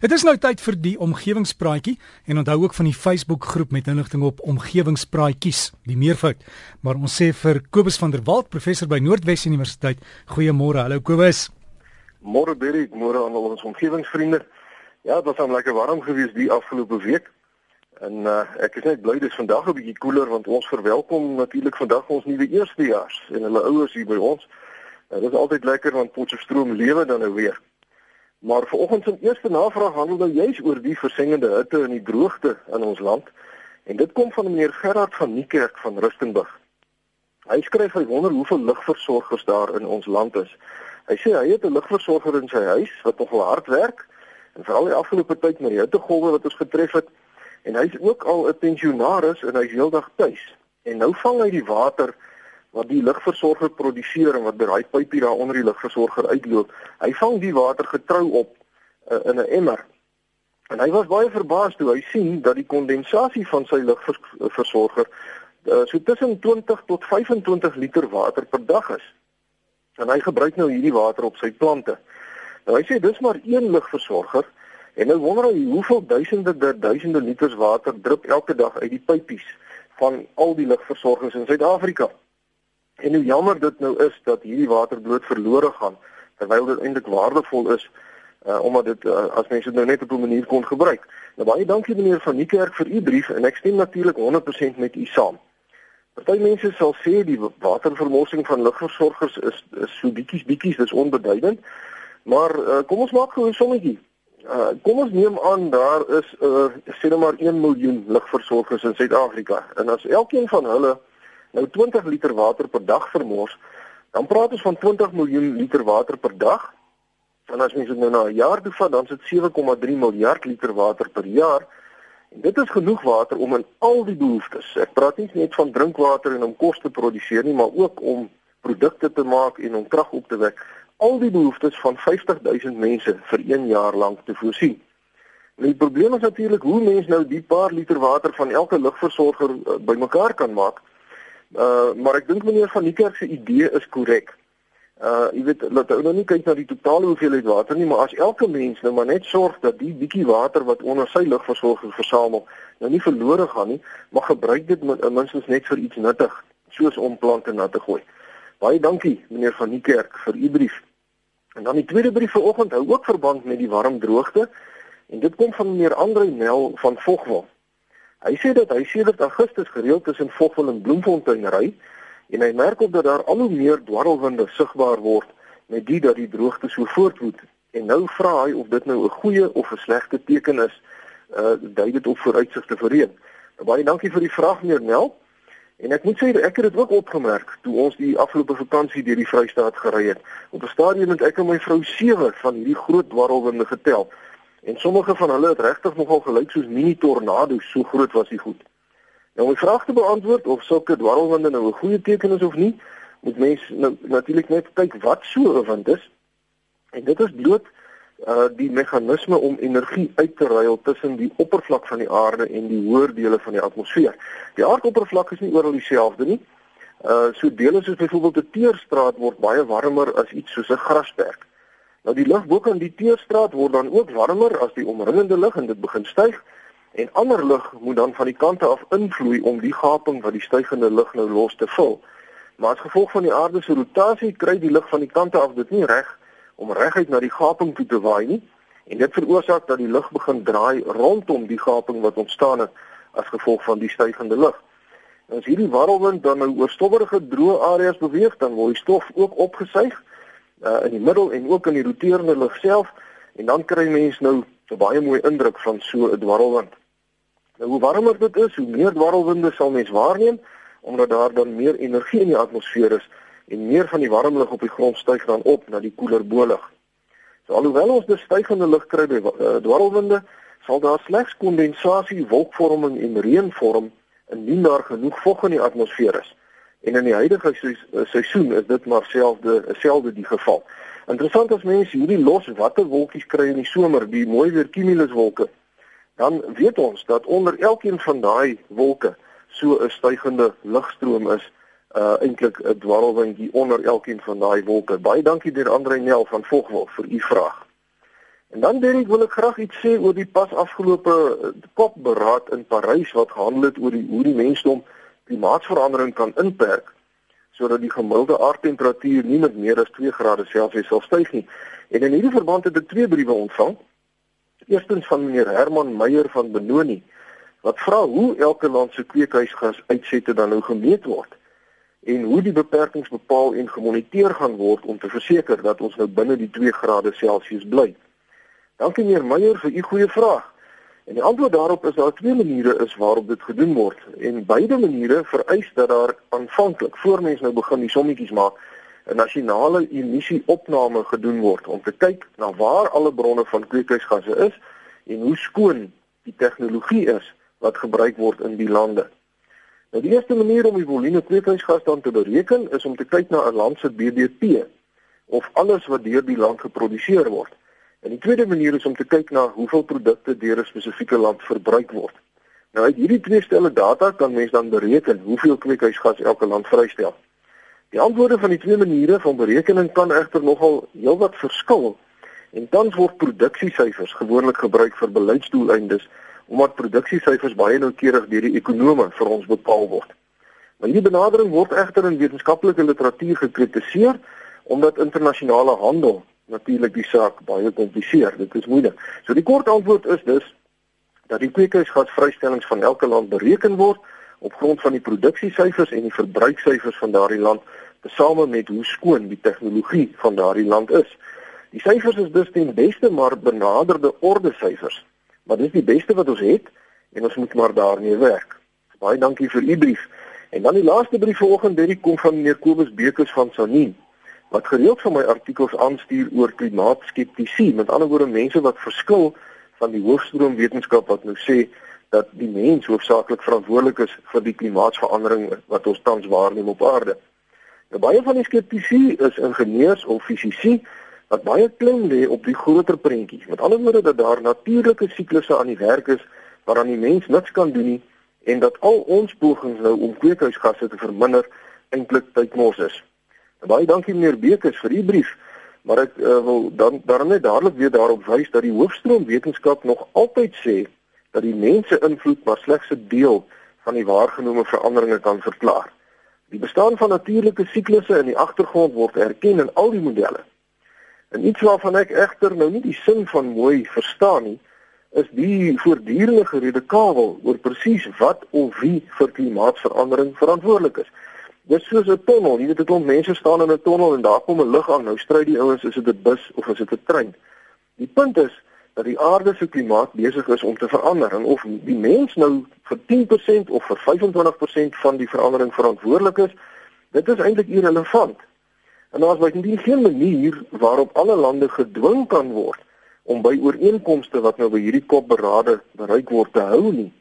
Dit is nou tyd vir die omgewingspraatjie en onthou ook van die Facebook groep met inligting op omgewingspraatjies, die meervoud. Maar ons sê vir Kobus van der Walt, professor by Noordwes Universiteit, goeiemôre. Hallo Kobus. Môre Derek, môre aan al ons omgewingsvriende. Ja, dit was hom lekker warm geweest die afgelope week. En uh, ek is net bly dis vandag 'n bietjie koeler want ons verwelkom natuurlik vandag ons nuwe eerstejaars en hulle ouers hier by ons. Uh, dit is altyd lekker want Potchefstroom lewe dan nou weer. Maar vanoggend se eerste navraag handel nou juis oor die versengende hitte en die droogte in ons land. En dit kom van meneer Gerard van Niekerk van Rustenburg. Hy skryf hy wonder hoeveel ligversorgers daar in ons land is. Hy sê hy het 'n ligversorger in sy huis wat nogal hard werk en veral die afgelope tyd met die hittegolwe wat ons getref het en hy's ook al 'n pensionaris en hy's heeldag tuis. En nou vang hy die water wat die lugversorger produseer en wat by daai pypie daar onder die lugversorger uitloop. Hy vang die water getrou op uh, in 'n emmer. En hy was baie verbaas toe hy sien dat die kondensasie van sy lugversorger uh, so tussen 20 tot 25 liter water per dag is. En hy gebruik nou hierdie water op sy plante. Nou hy sê dis maar een lugversorger en nou wonder hy hoeveel duisende duisende liters water drup elke dag uit die pypies van al die lugversorgers in Suid-Afrika. En hoe jammer dit nou is dat hierdie water bloot verlore gaan terwyl dit eintlik waardevol is uh, omdat dit uh, as mense dit nou net op 'n manier kon gebruik. Nou baie dankie meneer van Niekerk vir u brief en ek stem natuurlik 100% met u saam. Party mense sal sê die watervermorsing van lugversorgers is is so bietjies bietjies dis onbeduidend. Maar uh, kom ons maak gou 'n sommetjie. Uh, kom ons neem aan daar is uh, sê net maar 1 miljoen lugversorgers in Suid-Afrika en as elkeen van hulle nou 20 liter water per dag vermors, dan praat ons van 20 miljoen liter water per dag. En as mens dit nou na 'n jaar toe vat, dan is dit 7,3 miljard liter water per jaar. En dit is genoeg water om in al die behoeftes. Ek praat nie net van drinkwater en om kos te produseer nie, maar ook om produkte te maak en om krag op te wek. Al die behoeftes van 50000 mense vir 1 jaar lank te voorsien. En die probleem is natuurlik hoe mense nou die paar liter water van elke lugversorger uh, bymekaar kan maak. Uh maar ek dink meneer van die kerk se idee is korrek. Uh jy weet dat ou nou nie kyk na die totale hoeveelheid water nie, maar as elke mens nou maar net sorg dat die bietjie water wat onder sy lugversorging versamel, nou nie verlore gaan nie, maar gebruik dit minstens net vir iets nuttig, soos om plante na te gooi. Baie dankie meneer van die kerk vir u brief. En dan die tweede brief vanoggend hou ook verband met die warm droogte en dit kom van meneer Andre Nel van Vogwel. Hy sê dat hy sedert Augustus gereeld tussen Vogel en Bloemfontein ry en hy merk op dat daar al hoe meer dwarrelwinde sigbaar word met dit dat die droogte so voortwoed. En nou vra hy of dit nou 'n goeie of 'n slegte teken is, uh dui dit op vooruitsigte vir reën. Nou, baie dankie vir die vraag meneer Nel. En ek moet sê ek het dit ook opgemerk toe ons die afgelope vakansie deur die Vrystaat gery het. Op 'n stadium het ek en my vrou sewe van hierdie groot dwarrelwinde getel. En sommige van hulle het regtig nogal gelyk soos mini tornado's, so groot was die goed. Nou om die vraag te beantwoord of sulke dwarrelwinde nou 'n goeie teken is of nie, moet mens nou natuurlik net kyk wat so 'n wind is. En dit is bloot uh die meganisme om energie uit te ruil tussen die oppervlak van die aarde en die hoër dele van die atmosfeer. Die aardoppervlak is nie oral dieselfde nie. Uh so dele soos byvoorbeeld 'n teerstraat word baie warmer as iets soos 'n grasperk. Nou die lug bo kan die teerstraat word dan ook warmer as die omringende lug en dit begin styg en ander lug moet dan van die kante af invloei om die gaping wat die stygende lug nou los te vul. Maar as gevolg van die aarde se rotasie kry die lug van die kante af dit nie reg om reguit na die gaping toe te waai nie en dit veroorsaak dat die lug begin draai rondom die gaping wat ontstaan het as gevolg van die stygende lug. As hierdie warrelwind dan nou oor stowwerige droë areas beweeg, dan word die stof ook opgesuig uh, in die middel en ook in die roterende lug self en dan kry mens nou 'n baie mooi indruk van so 'n dwarrelwind. Nou hoe warmer dit is, hoe meer dwarrelwinde sal mens waarneem omdat daar dan meer energie in die atmosfeer is en meer van die warm lug op die grond styg dan op na die koeler bolug. So alhoewel ons dus stygende lug kry by uh, dwarrelwinde, sal daar slegs kondensasie, wolkvorming en reën vorm indien daar genoeg vog in die atmosfeer is. En in die huidige seisoen is dit maar selfde selfde die geval. Interessant as mense hierdie los watter wolkies kry in die somer, die mooi weer cumuluswolke, dan weet ons dat onder elkeen van daai wolke so 'n stygende lugstroom is, uh eintlik 'n dwarrelwindjie onder elkeen van daai wolke. Baie dankie deur Andre Nel van Vogwel vir u vraag. En dan Derek wil ek graag iets sê oor die pas afgelope COP-beraad in Parys wat gehandel het oor die hoe die mensdom klimaatsverandering kan inperk sodat die gemiddelde aardtemperatuur nie met meer as 2 grade Celsius sal styg nie. En in hierdie verband het ek twee briewe ontvang. Eerstens van meneer Herman Meyer van Benoni wat vra hoe elke land se kweekhuisgas uitsette dan nou gemeet word en hoe die beperkings bepaal en gemoniteer gaan word om te verseker dat ons nou binne die 2 grade Celsius bly. Dankie meneer Meyer vir u goeie vraag. En die antwoord daarop is daar twee maniere is waarop dit gedoen word en beide maniere vereis dat daar aanvanklik voor mense nou begin die sommetjies maak 'n nasionale emissieopname gedoen word om te kyk na waar alle bronne van kweekhuisgasse is en hoe skoon die tegnologie is wat gebruik word in die lande. Nou die eerste manier om die volume kweekhuisgas dan te bereken is om te kyk na 'n land se BBP of alles wat deur die land geproduseer word. En die tweede manier is om te kyk na hoeveel produkte deur 'n spesifieke land verbruik word. Nou uit hierdie twee stelle data kan mens dan bereken hoeveel kweekhuisgas elke land vrystel. Die antwoorde van die twee maniere van berekening kan egter nogal heelwat verskil. En dan word produksiesyfers gewoonlik gebruik vir beleidsdoeleindes omdat produksiesyfers baie noukeurig deur die ekonome vir ons bepaal word. Maar hierdie benadering word egter in wetenskaplike literatuur gekritiseer omdat internasionale handel natuurlik die saak baie kompliseer. Dit is moeilik. So die kort antwoord is dus dat die kweekhuisgasvrystellings van elke land bereken word op grond van die produksiesyfers en die verbruiksyfers van daardie land tesame met hoe skoon die tegnologie van daardie land is. Die syfers is dus ten beste maar benaderde orde syfers Maar dis die beste wat ons het en ons moet maar daarmee werk. Baie dankie vir u brief. En dan die laaste brief vanoggend, dit kom van meneer Kobus Bekes van Sanien wat gereeld vir my artikels aanstuur oor klimaatskeptisie. Met ander woorde mense wat verskil van die hoofstroom wetenskap wat nou sê dat die mens hoofsaaklik verantwoordelik is vir die klimaatsverandering wat ons tans waarneem op aarde. Nou baie van die skeptisie is ingenieurs of fisici wat baie klein lê op die groter prentjie. Met ander woorde dat daar natuurlike siklusse aan die werk is waaraan die mens niks kan doen nie en dat al ons pogings nou om kweekhuisgasse te verminder eintlik tydmors is. Baie dankie meneer Bekes vir u brief, maar ek uh, wil dan daarom net dadelik weer daarop wys dat die hoofstroom wetenskap nog altyd sê dat die mense invloed maar slegs 'n deel van die waargenome veranderinge kan verklaar. Die bestaan van natuurlike siklusse in die agtergrond word erken in al die modelle. En iets waarvan ek egter nou nie die sin van mooi verstaan nie, is die voortdurende geredekawel oor presies wat of wie vir klimaatsverandering verantwoordelik is. Dis soos 'n tonnel, jy weet dit kom mense staan in 'n tonnel en daar kom 'n lig aan, nou stry die ouens is dit 'n bus of is dit 'n trein. Die punt is dat die aarde se klimaat besig is om te verander en of die mens nou vir 10% of vir 25% van die verandering verantwoordelik is, dit is eintlik irrelevant. En daar is bovendien geen manier waarop alle lande gedwing kan word om by ooreenkomste wat nou by hierdie kopberade bereik word te hou nie.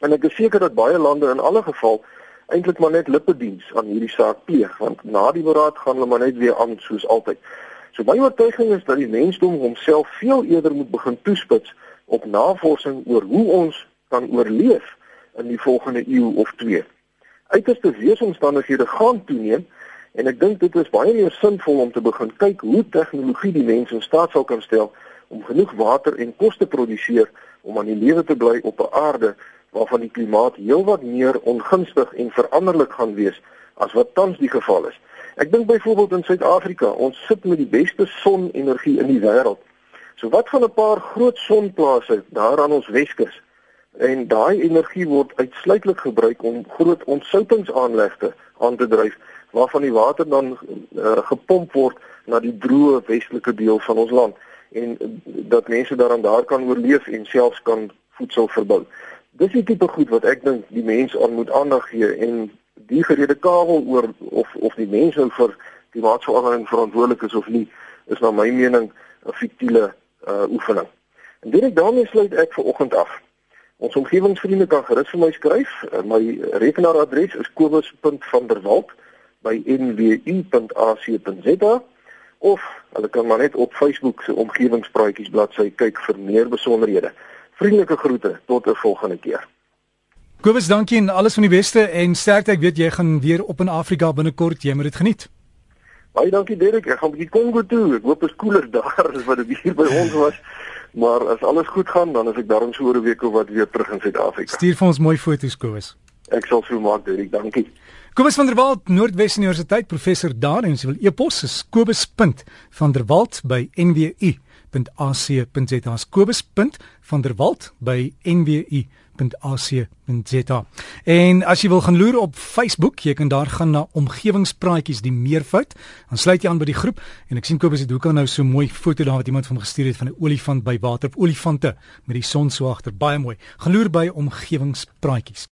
En ek is seker dat baie lande in alle geval eintlik maar net lippediens aan hierdie saak pleeg want na die beraad gaan hulle maar net weer aan soos altyd. So my oortuiging is dat die mensdom homself veel eerder moet begin toespits op navorsing oor hoe ons kan oorleef in die volgende eeu of twee. Uiterste weeromstandighede gaan toeneem En ek dink dit is baie meer sinvol om te begin kyk hoe tegnologie die mense in staat sal kan stel om genoeg water en kos te produseer om aan die lewe te bly op 'n aarde waarvan die klimaat heelwat meer ongunstig en veranderlik gaan wees as wat tans die geval is. Ek dink byvoorbeeld in Suid-Afrika, ons sit met die beste sonenergie in die wêreld. So wat van 'n paar groot sonplase daar aan ons Weskus? En daai energie word uitsluitlik gebruik om groot ontsoutingsaanlegte aan te dryf waarvan die water dan uh, gepomp word na die droë westelike deel van ons land en uh, dat mense daaraan daar kan oorleef en selfs kan voedsel verbou. Dis die tipe goed wat ek dink die mense aan moet aandag gee en die gerede kabel oor of of die mense nou vir klimaatsverandering verantwoordelik is of nie is na my mening 'n fiktiele uh, oefening. En dit ek daarmee sluit ek vir oggend af. Ons omgewingsvriende kan gerus vir my skryf. Uh, my rekenaaradres is kobus.vanderwalt@ by nwu.ac.za of hulle kan maar net op Facebook se omgewingspraatjies bladsy kyk vir meer besonderhede. Vriendelike groete tot 'n volgende keer. Kobus, dankie en alles van die beste en sterkte. Ek weet jy gaan weer op in Afrika binnekort. Jy moet dit geniet. Baie dankie Derek. Ek gaan 'n bietjie Kongo toe. Ek hoop dit is koeler daar as wat dit hier by ons was. Maar as alles goed gaan, dan is ek daarom so oor 'n week of wat weer terug in Suid-Afrika. Stuur vir ons mooi foto's, Kobus. Ek sal so maak, Derek. Dankie. Kobus van der Walt, Noordwes Universiteit professor daar en as jy wil e-pos is kobus.vanderwalt@nwu.ac.za. kobus.vanderwalt@nwu.ac.za. En as jy wil gaan loer op Facebook, jy kan daar gaan na omgewingspraatjies die meervoud. Dan sluit jy aan by die groep en ek sien Kobus het ook nou so mooi foto daar wat iemand van hom gestuur het van 'n olifant by water of olifante met die son so agter. Baie mooi. Gaan loer by omgewingspraatjies.